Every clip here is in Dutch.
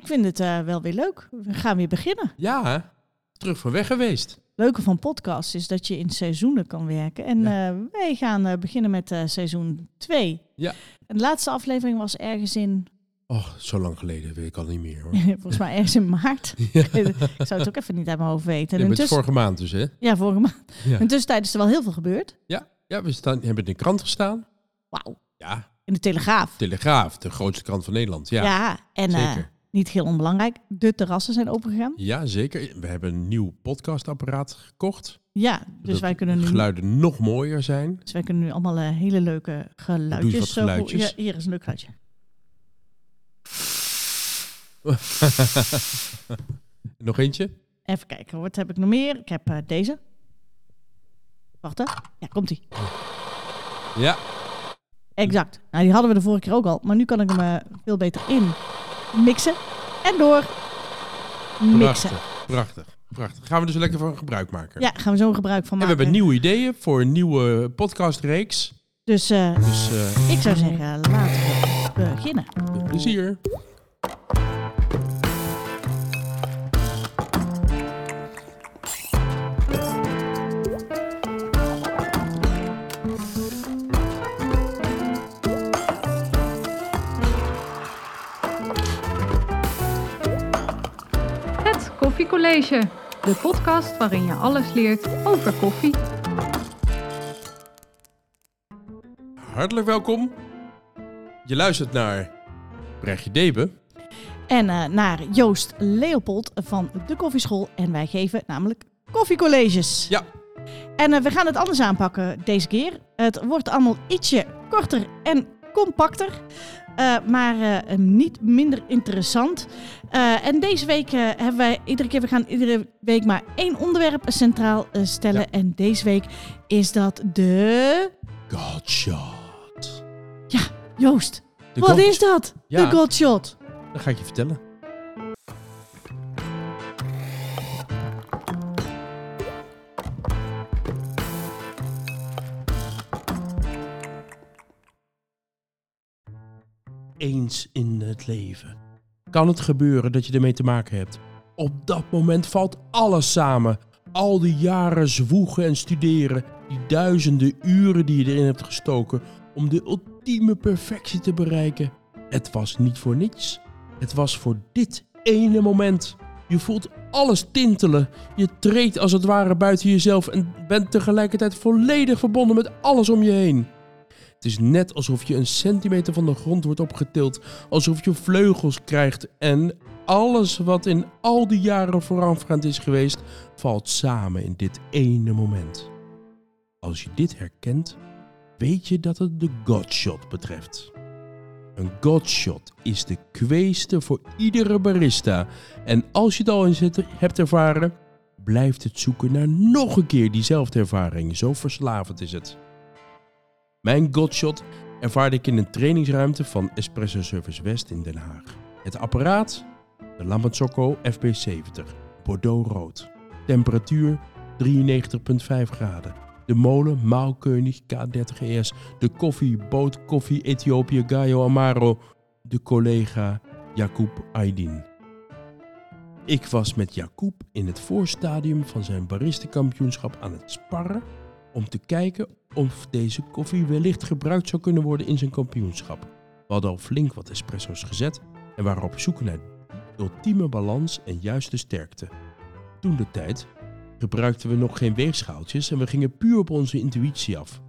ik vind het eh, wel weer leuk. We gaan weer beginnen. Ja, terug van weg geweest. leuke van podcasts is dat je in seizoenen kan werken. En Ja. eh, wij gaan eh, beginnen met seizoen 2. Ja. En de laatste aflevering was ergens in, Oh, zo lang geleden, weet ik al niet meer hoor. volgens mij ergens in maart. Ja. ik zou het ook even niet uit mijn hoofd weten. En Ja, het intussen- vorige maand dus, hè? Ja, vorige maand. Ja, En tussentijd is er wel heel veel gebeurd. ja we staan, hebben in de krant gestaan. Wauw. Ja, In de Telegraaf. Telegraaf, de grootste krant van Nederland. Ja, Ja, en zeker. Niet heel onbelangrijk, de terrassen zijn opengegaan. Ja, zeker. We hebben een nieuw podcastapparaat gekocht. Ja, dus wij kunnen nu geluiden nog mooier zijn. Dus wij kunnen nu allemaal eh, hele leuke geluidjes. Doe eens wat geluidjes. Ja, hier is een leuk geluidje. nog eentje? Even kijken, wat heb ik nog meer? Ik heb eh, deze. Wacht hè. Ja, komt ie. Ja, Exact. Nou, die hadden we de vorige keer ook al. Maar nu kan ik hem eh, veel beter in mixen. En door mixen. prachtig. Prachtig. Prachtig. Gaan we dus lekker van gebruik maken. Ja, gaan we zo gebruik van En we maken. hebben nieuwe ideeën voor een nieuwe podcastreeks. Dus eh, Dus eh, ik zou zeggen, laten we beginnen. veel plezier. Koffiecollege, de podcast waarin je alles leert over koffie. Hartelijk welkom. Je luistert naar Brechtje Debe. En eh, naar Joost Leopold van de Koffieschool. En wij geven namelijk koffiecolleges. Ja. En eh, we gaan het anders aanpakken deze keer. Het wordt allemaal ietsje korter en compacter. Eh, maar eh, niet minder interessant. Eh, en deze week hebben wij iedere keer, we gaan iedere week maar één onderwerp centraal stellen. Ja. En deze week is dat de. Godshot. Joost, De wat God- is dat? Ja. De Godshot. Dat ga ik je vertellen. Eens in het leven kan het gebeuren dat je ermee te maken hebt. Op dat moment valt alles samen. Al die jaren zwoegen en studeren, die duizenden uren die je erin hebt gestoken om de ultieme perfectie te bereiken. Het was niet voor niets. Het was voor dit ene moment. Je voelt alles tintelen. Je treedt als het ware buiten jezelf en bent tegelijkertijd volledig verbonden met alles om je heen. Het is net alsof je een centimeter van de grond wordt opgetild, alsof je vleugels krijgt en alles wat in al die jaren voorafgaand is geweest, valt samen in dit ene moment. Als je dit herkent, weet je dat het de Godshot betreft. Een Godshot is de kweeste voor iedere barista. En als je het al eens hebt ervaren, blijft het zoeken naar nog een keer diezelfde ervaring. Zo verslavend is het. Mijn Godshot ervaarde ik in een trainingsruimte van Espresso Service West in Den Haag. Het apparaat? De Lamazocco FB70, Bordeaux rood. Temperatuur 93,5 graden. De molen Maalkönig K30ES de koffie, boot, koffie, Ethiopië, Gaio Amaro, de collega Jacob Aydin. Ik was met Jacob in het voorstadium van zijn baristenkampioenschap aan het sparren om te kijken of deze koffie wellicht gebruikt zou kunnen worden in zijn kampioenschap. We hadden al flink wat espresso's gezet en waren op zoek naar ultieme balans en juiste sterkte. Toen de tijd gebruikten we nog geen weegschaaltjes en we gingen puur op onze intuïtie af.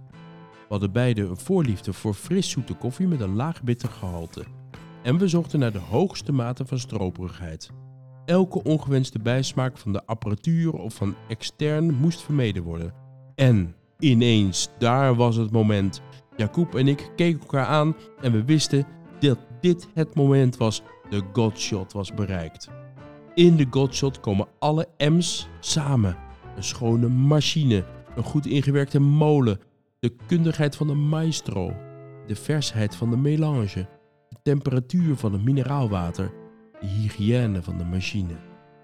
We hadden beide een voorliefde voor fris zoete koffie met een laag bitter gehalte. En we zochten naar de hoogste mate van stroperigheid. Elke ongewenste bijsmaak van de apparatuur of van extern moest vermeden worden. En ineens, daar was het moment. Jacob en ik keken elkaar aan en we wisten dat dit het moment was. De Godshot was bereikt. In de Godshot komen alle M's samen. Een schone machine, een goed ingewerkte molen, de kundigheid van de maestro, de versheid van de melange, de temperatuur van het mineraalwater, de hygiëne van de machine.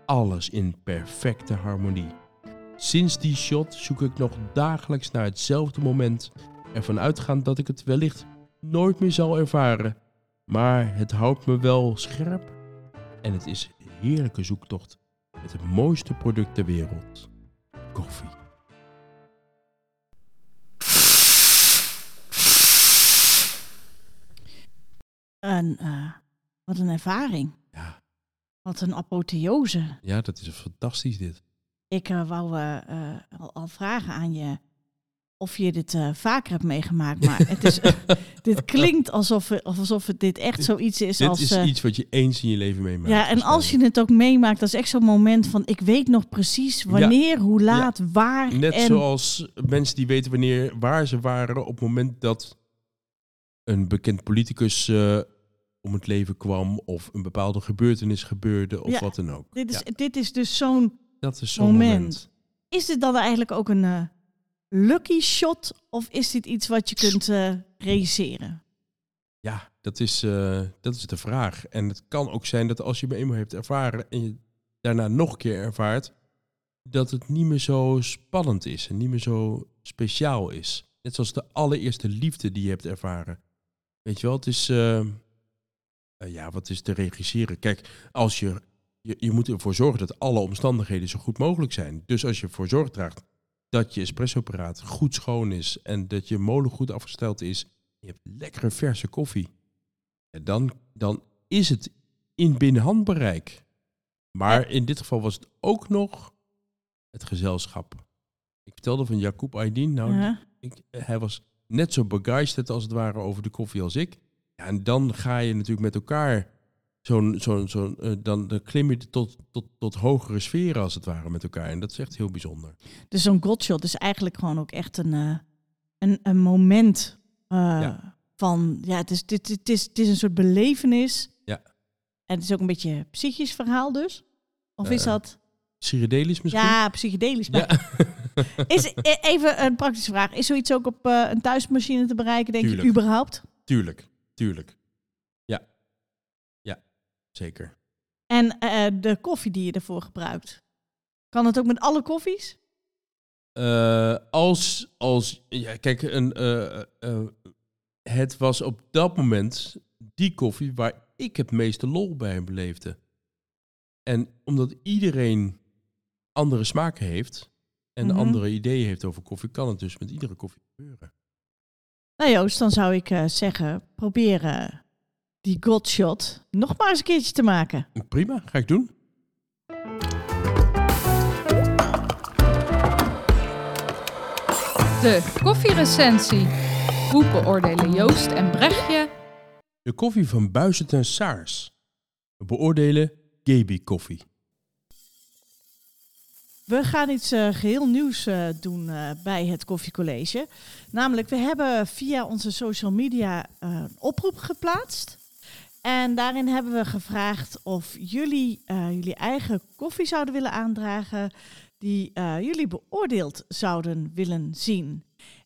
Alles in perfecte harmonie. Sinds die shot zoek ik nog dagelijks naar hetzelfde moment, ervan uitgaand dat ik het wellicht nooit meer zal ervaren. Maar het houdt me wel scherp En het is een heerlijke zoektocht met het mooiste product ter wereld. Koffie. En, eh, wat een ervaring. Ja, Wat een apotheose. ja dat is fantastisch dit. Ik eh, wou eh, eh, al, al vragen aan je of je dit vaker hebt meegemaakt. Maar het is, dit klinkt alsof, alsof het dit echt zoiets is dit als... is eh, iets wat je eens in je leven meemaakt. ja, en als je het ook meemaakt, dat is echt zo'n moment van... ik weet nog precies wanneer, hoe laat, waar. Net en, zoals mensen die weten wanneer, waar ze waren op het moment dat een bekend politicus om het leven kwam of een bepaalde gebeurtenis gebeurde of Ja, wat dan ook. Dit is, dit is dus zo'n... dat is zo'n moment. moment. Is dit dan eigenlijk ook een eh, lucky shot? Of is dit iets wat je kunt eh realiseren? Ja, dat is, eh, dat is de vraag. En het kan ook zijn dat als je hem eenmaal hebt ervaren en je daarna nog een keer ervaart, dat het niet meer zo spannend is en niet meer zo speciaal is. Net zoals de allereerste liefde die je hebt ervaren. Weet je wel, het is, ja, wat is te regisseren? Kijk, als je, je, je moet ervoor zorgen dat alle omstandigheden zo goed mogelijk zijn. Dus als je ervoor zorg draagt dat je espressoapparaat goed schoon is en dat je molen goed afgesteld is, je hebt lekkere verse koffie. En dan, dan is het in binnen handbereik. Maar in dit geval was het ook nog het gezelschap. Ik vertelde van Jacob Aydin. Nou, Ja. ik, hij was net zo begeisterd als het ware over de koffie als ik. Ja, en dan ga je natuurlijk met elkaar zo'n, zo'n, zo'n, eh, dan, dan klim je tot, tot, tot hogere sferen als het ware met elkaar. En dat is echt heel bijzonder. Dus zo'n godshot is eigenlijk gewoon ook echt een, eh, een, een moment eh, Ja. van... Ja, het is, dit, het, is, het is een soort belevenis. Ja. En het is ook een beetje een psychisch verhaal dus. Of is dat... Psychedelisch misschien? Ja, psychedelisch. Ja. Is, e- even een praktische vraag. Is zoiets ook op een thuismachine te bereiken, denk Tuurlijk. je, überhaupt? tuurlijk, tuurlijk. Zeker. En eh, de koffie die je ervoor gebruikt. Kan het ook met alle koffies? Eh, als, als, ja, kijk, een, eh, het was op dat moment die koffie waar ik het meeste lol bij beleefde. En omdat iedereen andere smaken heeft en Mhm. andere ideeën heeft over koffie, kan het dus met iedere koffie gebeuren. Nou Joost, dan zou ik zeggen, probeer eh, die godshot nog maar eens een keertje te maken. Prima, ga ik doen. De koffierecensie. Hoe beoordelen Joost en Brechtje De koffie van Buizet en Saars. We beoordelen Gaby koffie. We gaan iets eh, geheel nieuws eh, doen eh, bij het Koffiecollege. Namelijk, we hebben via onze social media een oproep geplaatst. En daarin hebben we gevraagd of jullie eh, jullie eigen koffie zouden willen aandragen die eh, jullie beoordeeld zouden willen zien.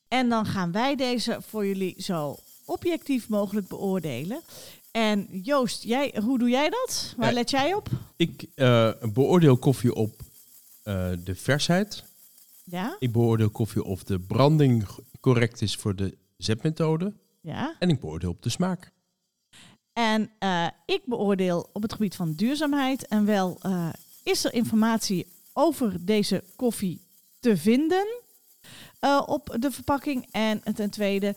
En dan gaan wij deze voor jullie zo objectief mogelijk beoordelen. En Joost, jij, hoe doe jij dat? Waar Ja. let jij op? Ik eh, beoordeel koffie op de versheid. Ja? Ik beoordeel koffie of de branding correct is voor de zetmethode. Ja? En ik beoordeel op de smaak. En eh, ik beoordeel op het gebied van duurzaamheid en wel eh, is er informatie over deze koffie te vinden eh, op de verpakking. En ten tweede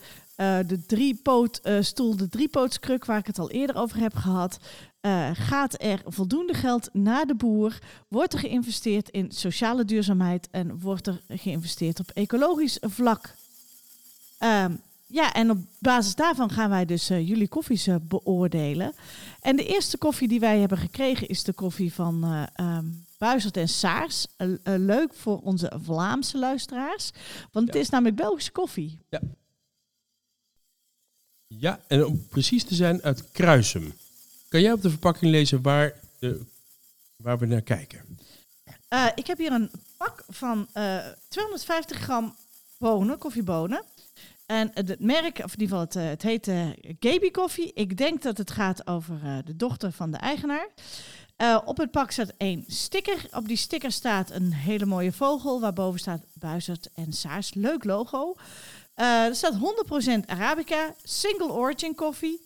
de driepootstoel, de driepootskruk waar ik het al eerder over heb gehad. eh, gaat er voldoende geld naar de boer? Wordt er geïnvesteerd in sociale duurzaamheid en wordt er geïnvesteerd op ecologisch vlak? Ja, en op basis daarvan gaan wij dus eh, jullie koffies eh, beoordelen. En de eerste koffie die wij hebben gekregen is de koffie van eh ehm, Buizerd en Saars. Leuk voor onze Vlaamse luisteraars, want het Ja. is namelijk Belgische koffie. Ja, en om precies te zijn uit Kruisum. Kan jij op de verpakking lezen waar, de, waar we naar kijken? Ik heb hier een pak van eh 250 gram bonen, koffiebonen. En het merk, of in ieder geval het, eh, het heet eh Gaby Koffie. Ik denk dat het gaat over eh, de dochter van de eigenaar. Op het pak staat één sticker. Op die sticker staat een hele mooie vogel, waarboven staat Buizerd en Saars. Leuk logo. Er staat 100% Arabica, single origin koffie.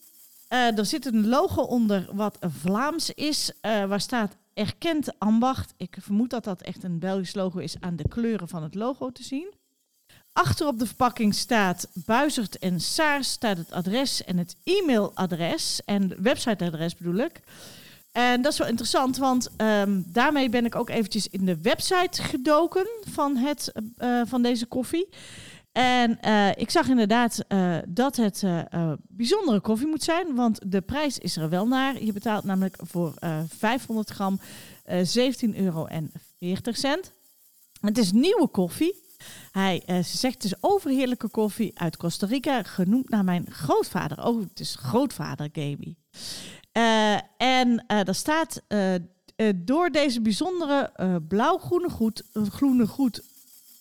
Er zit een logo onder wat Vlaams is, waar staat erkend ambacht. Ik vermoed dat dat echt een Belgisch logo is aan de kleuren van het logo te zien. Achter op de verpakking staat Buizert en Saars, staat het adres en het e-mailadres en websiteadres bedoel ik. En dat is wel interessant, want ehm, daarmee ben ik ook eventjes in de website gedoken van, het, eh, van deze koffie. En eh, ik zag inderdaad eh, dat het bijzondere koffie moet zijn, want de prijs is er wel naar. Je betaalt namelijk voor 500 gram 17,40 euro. Het is nieuwe koffie. Hij ze zegt is overheerlijke koffie uit Costa Rica, genoemd naar mijn grootvader. Oh, het is grootvader Gaby. en er staat door deze bijzondere blauw-groene goed, groene goed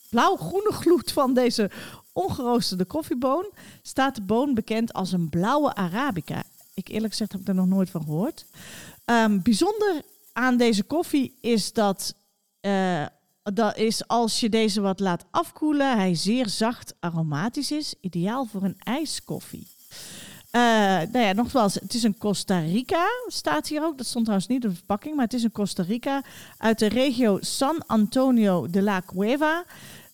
blauw-groene gloed van deze ongeroosterde koffieboon staat de boon bekend als een blauwe Arabica. Ik eerlijk gezegd heb ik er nog nooit van gehoord. Um, bijzonder aan deze koffie is dat, dat is als je deze wat laat afkoelen, hij zeer zacht aromatisch is. Ideaal voor een ijskoffie. Uh, nou ja, nogmaals, het is een Costa Rica, staat hier ook. Dat stond trouwens niet op de verpakking, maar het is een Costa Rica uit de regio San Antonio de la Cueva.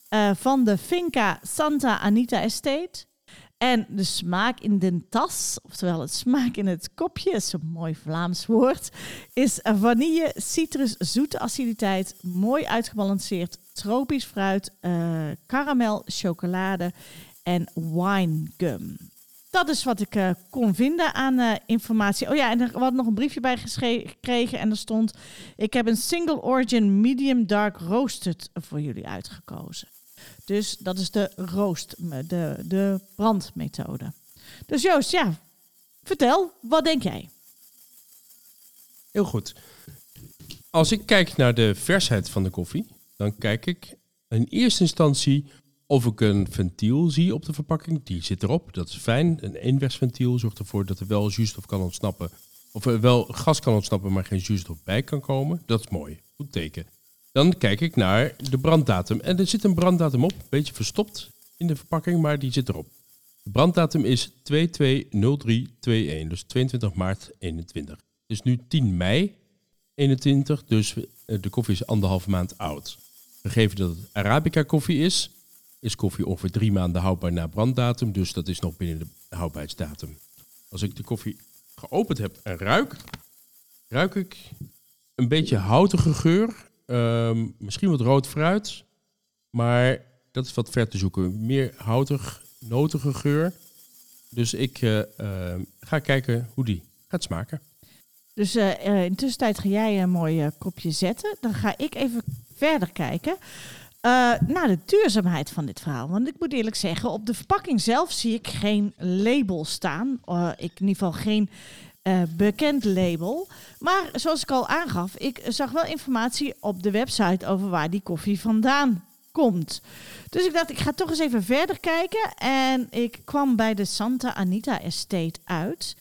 Uh, van de Finca Santa Anita Estate. En de smaak in de tas, oftewel het smaak in het kopje, is een mooi Vlaams woord, is vanille, citrus, zoete aciditeit, mooi uitgebalanceerd, tropisch fruit, uh, karamel, chocolade en winegum. Dat is wat ik uh, kon vinden aan uh, informatie. Oh ja, en er had nog een briefje bij gekregen en er stond: Ik heb een single origin medium dark roasted voor jullie uitgekozen. Dus dat is de roost, de, de brandmethode. Dus Joost, ja, vertel, wat denk jij? Heel goed. Als ik kijk naar de versheid van de koffie, dan kijk ik in eerste instantie of ik een ventiel zie op de verpakking. Die zit erop, dat is fijn. Een eenwegsventiel zorgt ervoor dat er wel zuurstof kan ontsnappen. Of er wel gas kan ontsnappen, maar geen zuurstof bij kan komen. Dat is mooi. Goed teken. Dan kijk ik naar de branddatum. En er zit een branddatum op, een beetje verstopt in de verpakking, maar die zit erop. De branddatum is 220321, dus 22 maart 21. Het is nu 10 mei 21, dus eh, de koffie is anderhalve maand oud. Gegeven dat het Arabica koffie is, is koffie ongeveer drie maanden houdbaar na branddatum, dus dat is nog binnen de houdbaarheidsdatum. Als ik de koffie geopend heb en ruik, ruik ik een beetje houtige geur Ehm, misschien wat rood fruit, maar dat is wat ver te zoeken. Meer houtig, notige geur. Dus ik uh, ga kijken hoe die gaat smaken. Dus uh, in tussentijd ga jij een mooi kopje zetten. Dan ga ik even verder kijken naar de duurzaamheid van dit verhaal. Want ik moet eerlijk zeggen, op de verpakking zelf zie ik geen label staan. ik in ieder geval geen uh, bekend label. Maar zoals ik al aangaf, ik zag wel informatie op de website over waar die koffie vandaan komt. Dus ik dacht, ik ga toch eens even verder kijken. En ik kwam bij de Santa Anita Estate uit.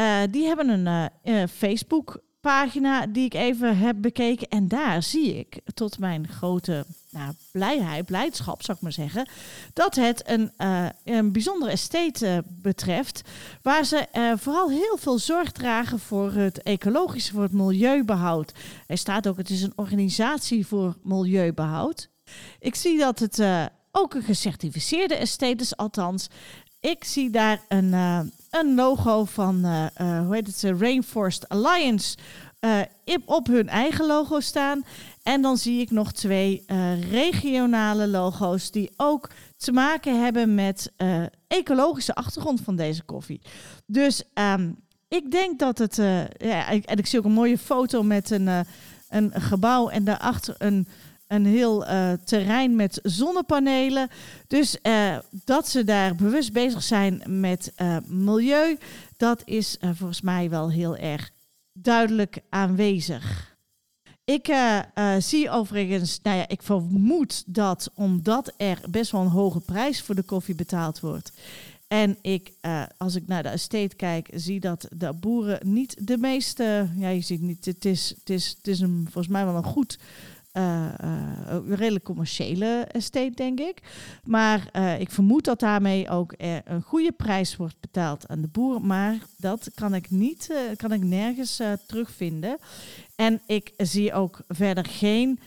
Uh, die hebben een uh, Facebook pagina die ik even heb bekeken. En daar zie ik, tot mijn grote nou, blijheid, blijdschap zou ik maar zeggen, dat het een, uh, een bijzondere estate uh, betreft. Waar ze uh, vooral heel veel zorg dragen voor het ecologische, voor het milieubehoud. Er staat ook, het is een organisatie voor milieubehoud. Ik zie dat het ook een gecertificeerde estate is, althans. Ik zie daar een, een logo van, hoe heet het, Rainforest Alliance op hun eigen logo staan. En dan zie ik nog twee uh, regionale logo's die ook te maken hebben met uh, ecologische achtergrond van deze koffie. Dus um, ik denk dat het. Uh, ja, en ik zie ook een mooie foto met een, een gebouw en daarachter een, een heel terrein met zonnepanelen. Dus dat ze daar bewust bezig zijn met milieu, dat is volgens mij wel heel erg duidelijk aanwezig. Ik uh, uh, zie overigens, nou ja, ik vermoed dat omdat er best wel een hoge prijs voor de koffie betaald wordt. En ik, uh, als ik naar de estate kijk, zie dat de boeren niet de meeste. Ja, je ziet niet. Het is, het is, het is een, volgens mij wel een goed eh, eh, een redelijk commerciële estate, denk ik. Maar eh, ik vermoed dat daarmee ook een goede prijs wordt betaald aan de boer. Maar dat kan ik niet, kan ik nergens terugvinden. En ik zie ook verder geen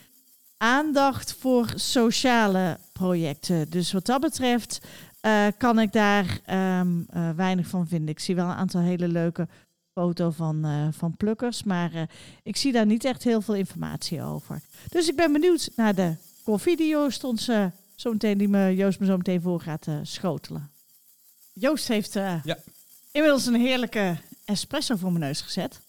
aandacht voor sociale projecten. Dus wat dat betreft kan ik daar ehm, eh, weinig van vinden. Ik zie wel een aantal hele leuke foto's van, eh, van plukkers, maar eh, ik zie daar niet echt heel veel informatie over. Dus ik ben benieuwd naar de koffie die Joost ons zo meteen, die me, Joost me zo meteen voor gaat eh, schotelen. Joost heeft eh, Ja. inmiddels een heerlijke espresso voor mijn neus gezet.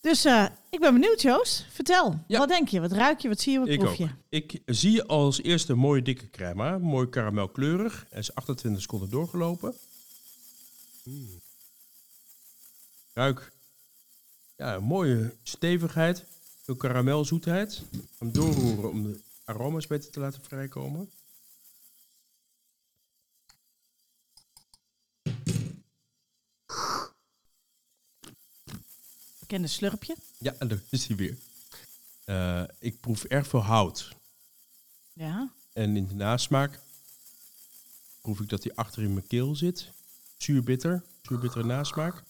Dus eh, ik ben benieuwd, Joost. Vertel, Ja. wat denk je? Wat ruik je? Wat zie je? Wat Ik proef ook. je? Ik zie als eerste een mooie dikke crema. Mooi karamelkleurig. Hij is 28 seconden doorgelopen. Mm. Ruik. Ja, een mooie stevigheid. Veel karamelzoetheid. Hem doorroeren om de aroma's beter te laten vrijkomen. Bekende slurpje. Ja, en daar is hij weer. Eh, ik proef erg veel hout. Ja. En in de nasmaak proef ik dat hij achter in mijn keel zit. Zuurbitter, zuurbittere nasmaak.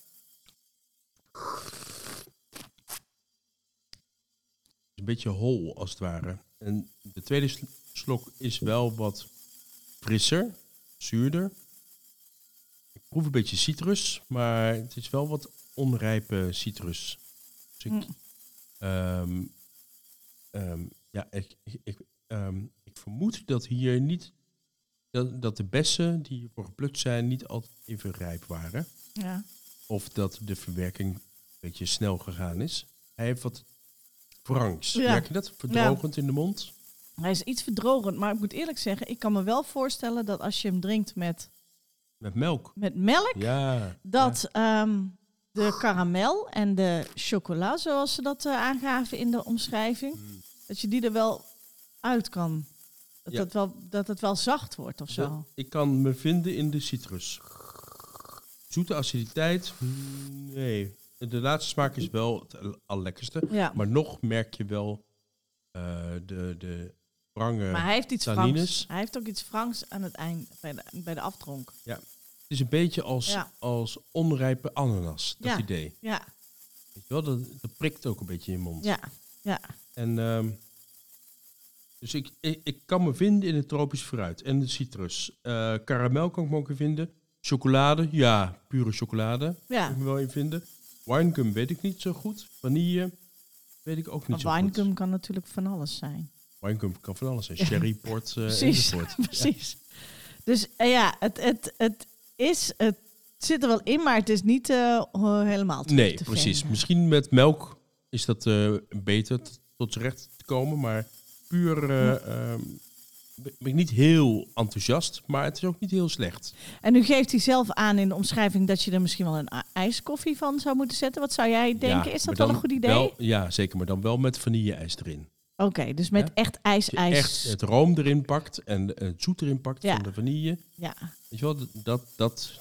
Beetje hol als het ware. En de tweede sl- slok is wel wat frisser, zuurder. Ik proef een beetje citrus, maar het is wel wat onrijpe citrus. Dus ik, Mm. ehm, ehm, ja, ik, ik, ik, ehm, ik vermoed dat hier niet dat, dat de bessen die hiervoor geplukt zijn niet altijd even rijp waren. ja. Of dat de verwerking een beetje snel gegaan is. Hij heeft wat wrangs. Ja. Merk je dat? Verdrogend in de mond. Hij is iets verdrogend, maar ik moet eerlijk zeggen, ik kan me wel voorstellen dat als je hem drinkt met, Met melk. met melk, Ja. dat ehm, de karamel en de chocola, zoals ze dat eh, aangaven in de omschrijving, Mm. dat je die er wel uit kan. Dat, Ja. het, wel, dat het wel zacht wordt of zo. Dat- ik kan me vinden in de citrus. Zoete aciditeit? Nee. De laatste smaak is wel het al- allerlekkerste. Ja, Maar nog merk je wel eh, de, de wrange... maar hij heeft iets tannines. Franks. Hij heeft ook iets Franks aan het eind, bij de, bij de aftronk. Het is een beetje als, Ja. als onrijpe ananas, dat Ja. idee. Ja, Weet je wel, dat, dat prikt ook een beetje in je mond. ja, ja. En, ehm, dus ik, ik, ik kan me vinden in het tropisch fruit en de citrus. Eh karamel kan ik me ook in vinden. Chocolade, ja, pure chocolade kan ja. ik me wel in vinden. Winegum weet ik niet zo goed. Vanille weet ik ook niet Maar zo goed. winegum kan natuurlijk van alles zijn. Winegum kan van alles zijn. Sherry, port eh Precies. Ja. precies. Dus eh, ja, het, het, het, is, het zit er wel in, maar het is niet eh, helemaal Nee, te precies. vinden. Misschien met melk is dat beter tot z'n recht te komen. Maar puur eh, ehm, ben ik niet heel enthousiast. Maar het is ook niet heel slecht. En nu geeft hij zelf aan in de omschrijving dat je er misschien wel een ijskoffie van zou moeten zetten. Wat zou jij denken? Ja, is dat wel een goed idee? wel- ja, zeker. Maar dan wel met vanille-ijs erin. Oké, dus met Ja. echt ijs, Dat je ijs. echt het room erin pakt en het zoet erin pakt Ja. van de vanille. Ja, Weet je wel, dat, dat,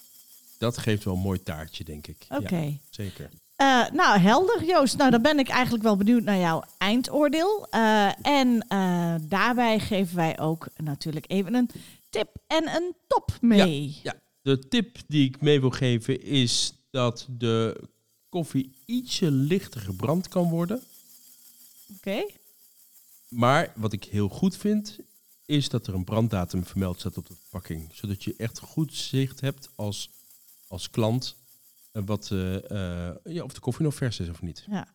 dat, geeft wel een mooi taartje, denk ik. oké. Zeker. Eh, nou, helder, Joost. Nou, dan ben ik eigenlijk wel benieuwd naar jouw eindoordeel. Eh, en eh, daarbij geven wij ook natuurlijk even een tip en een top mee. Ja, de tip die ik mee wil geven is dat de koffie ietsje lichter gebrand kan worden. Oké. Maar wat ik heel goed vind, is dat er een branddatum vermeld staat op de verpakking. Zodat je echt goed zicht hebt als, als klant wat, eh, eh, ja, of de koffie nog vers is of niet. Ja.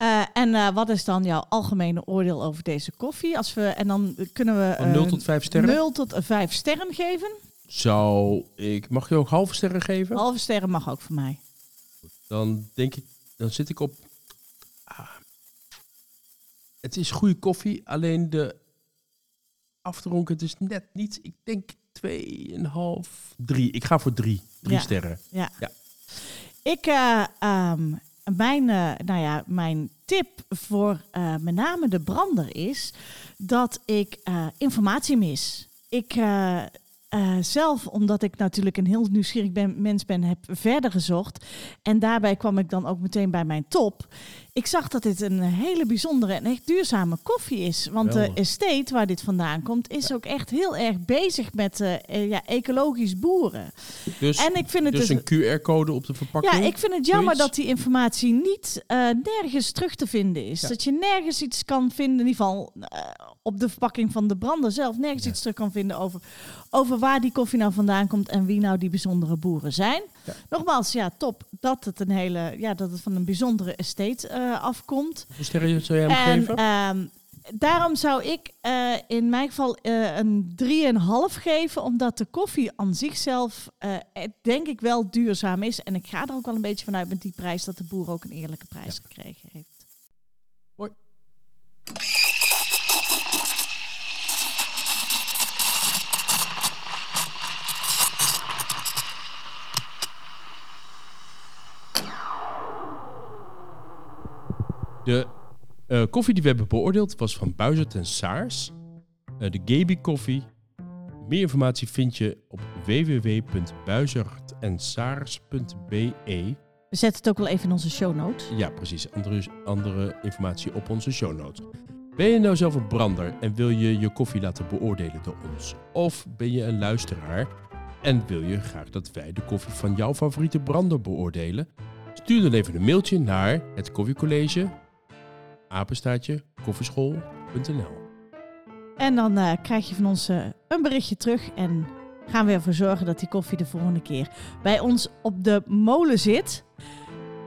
Eh, en eh, wat is dan jouw algemene oordeel over deze koffie? Als we, en dan kunnen we Van 0 eh, tot 5 sterren. 0 tot 5 sterren geven. Zou ik, mag je ook halve sterren geven? Halve sterren mag ook voor mij. Dan denk ik, dan zit ik op. ah, het is goede koffie, alleen de afdronken, het is net niet. Ik denk 2,5, 3. Ik ga voor 3. 3 Ja. sterren. Ja. Ja. Ik, eh, ehm, mijn, eh, nou ja, mijn tip voor eh, met name de brander is dat ik informatie mis. Ik, eh, zelf, omdat ik natuurlijk een heel nieuwsgierig ben, mens ben, heb verder gezocht. En daarbij kwam ik dan ook meteen bij mijn top. Ik zag dat dit een hele bijzondere en echt duurzame koffie is. Want de estate waar dit vandaan komt, is ook echt heel erg bezig met eh, eh, ja, ecologisch boeren. Dus, En ik vind het dus dus een QR-code op de verpakking. ja, ik vind het jammer Zoiets? dat die informatie niet nergens terug te vinden is. Ja. Dat je nergens iets kan vinden, in ieder geval op de verpakking van de brander zelf, nergens Ja. iets terug kan vinden over, over waar die koffie nou vandaan komt en wie nou die bijzondere boeren zijn. Ja. Nogmaals, ja, top dat het een hele, ja, dat het van een bijzondere estate eh, afkomt. Hoeveel sterren zou jij hem En geven? ehm, daarom zou ik eh, in mijn geval eh, een 3,5 geven, omdat de koffie aan zichzelf denk ik wel duurzaam is. En ik ga er ook wel een beetje vanuit met die prijs dat de boer ook een eerlijke prijs gekregen heeft. Mooi. De eh, koffie die we hebben beoordeeld was van Buizert en Saars. Eh, de Gaby koffie. Meer informatie vind je op www.buizertensaars.be. We zetten het ook wel even in onze show notes. Ja, precies. Andere, andere informatie op onze show notes. Ben je nou zelf een brander en wil je je koffie laten beoordelen door ons? Of ben je een luisteraar en wil je graag dat wij de koffie van jouw favoriete brander beoordelen? Stuur dan even een mailtje naar het koffiecollege apenstaartje koffieschool.nl En dan eh, krijg je van ons eh, een berichtje terug en gaan we ervoor zorgen dat die koffie de volgende keer bij ons op de molen zit.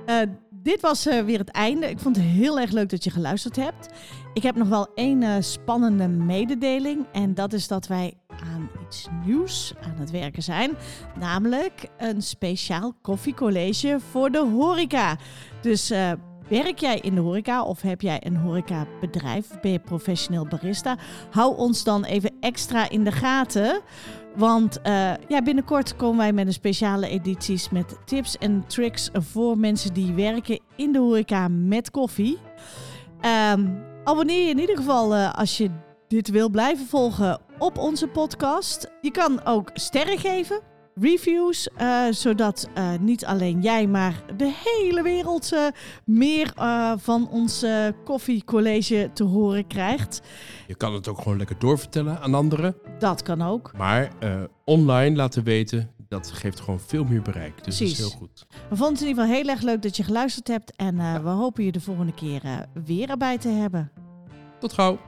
Eh, dit was weer het einde. Ik vond het heel erg leuk dat je geluisterd hebt. Ik heb nog wel één spannende mededeling. En dat is dat wij aan iets nieuws aan het werken zijn. Namelijk een speciaal koffiecollege voor de horeca. Dus werk jij in de horeca of heb jij een horecabedrijf? Ben je professioneel barista? Hou ons dan even extra in de gaten. Want eh, ja, binnenkort komen wij met een speciale edities met tips en tricks voor mensen die werken in de horeca met koffie. Ehm, abonneer je in ieder geval eh, als je dit wil blijven volgen op onze podcast. Je kan ook sterren geven, reviews, eh, zodat eh, niet alleen jij, maar de hele wereld eh, meer van ons koffiecollege te horen krijgt. Je kan het ook gewoon lekker doorvertellen aan anderen. Dat kan ook. Maar online laten weten, dat geeft gewoon veel meer bereik. Dus dat is heel goed. We vonden het in ieder geval heel erg leuk dat je geluisterd hebt. En we hopen je de volgende keer weer erbij te hebben. Tot gauw.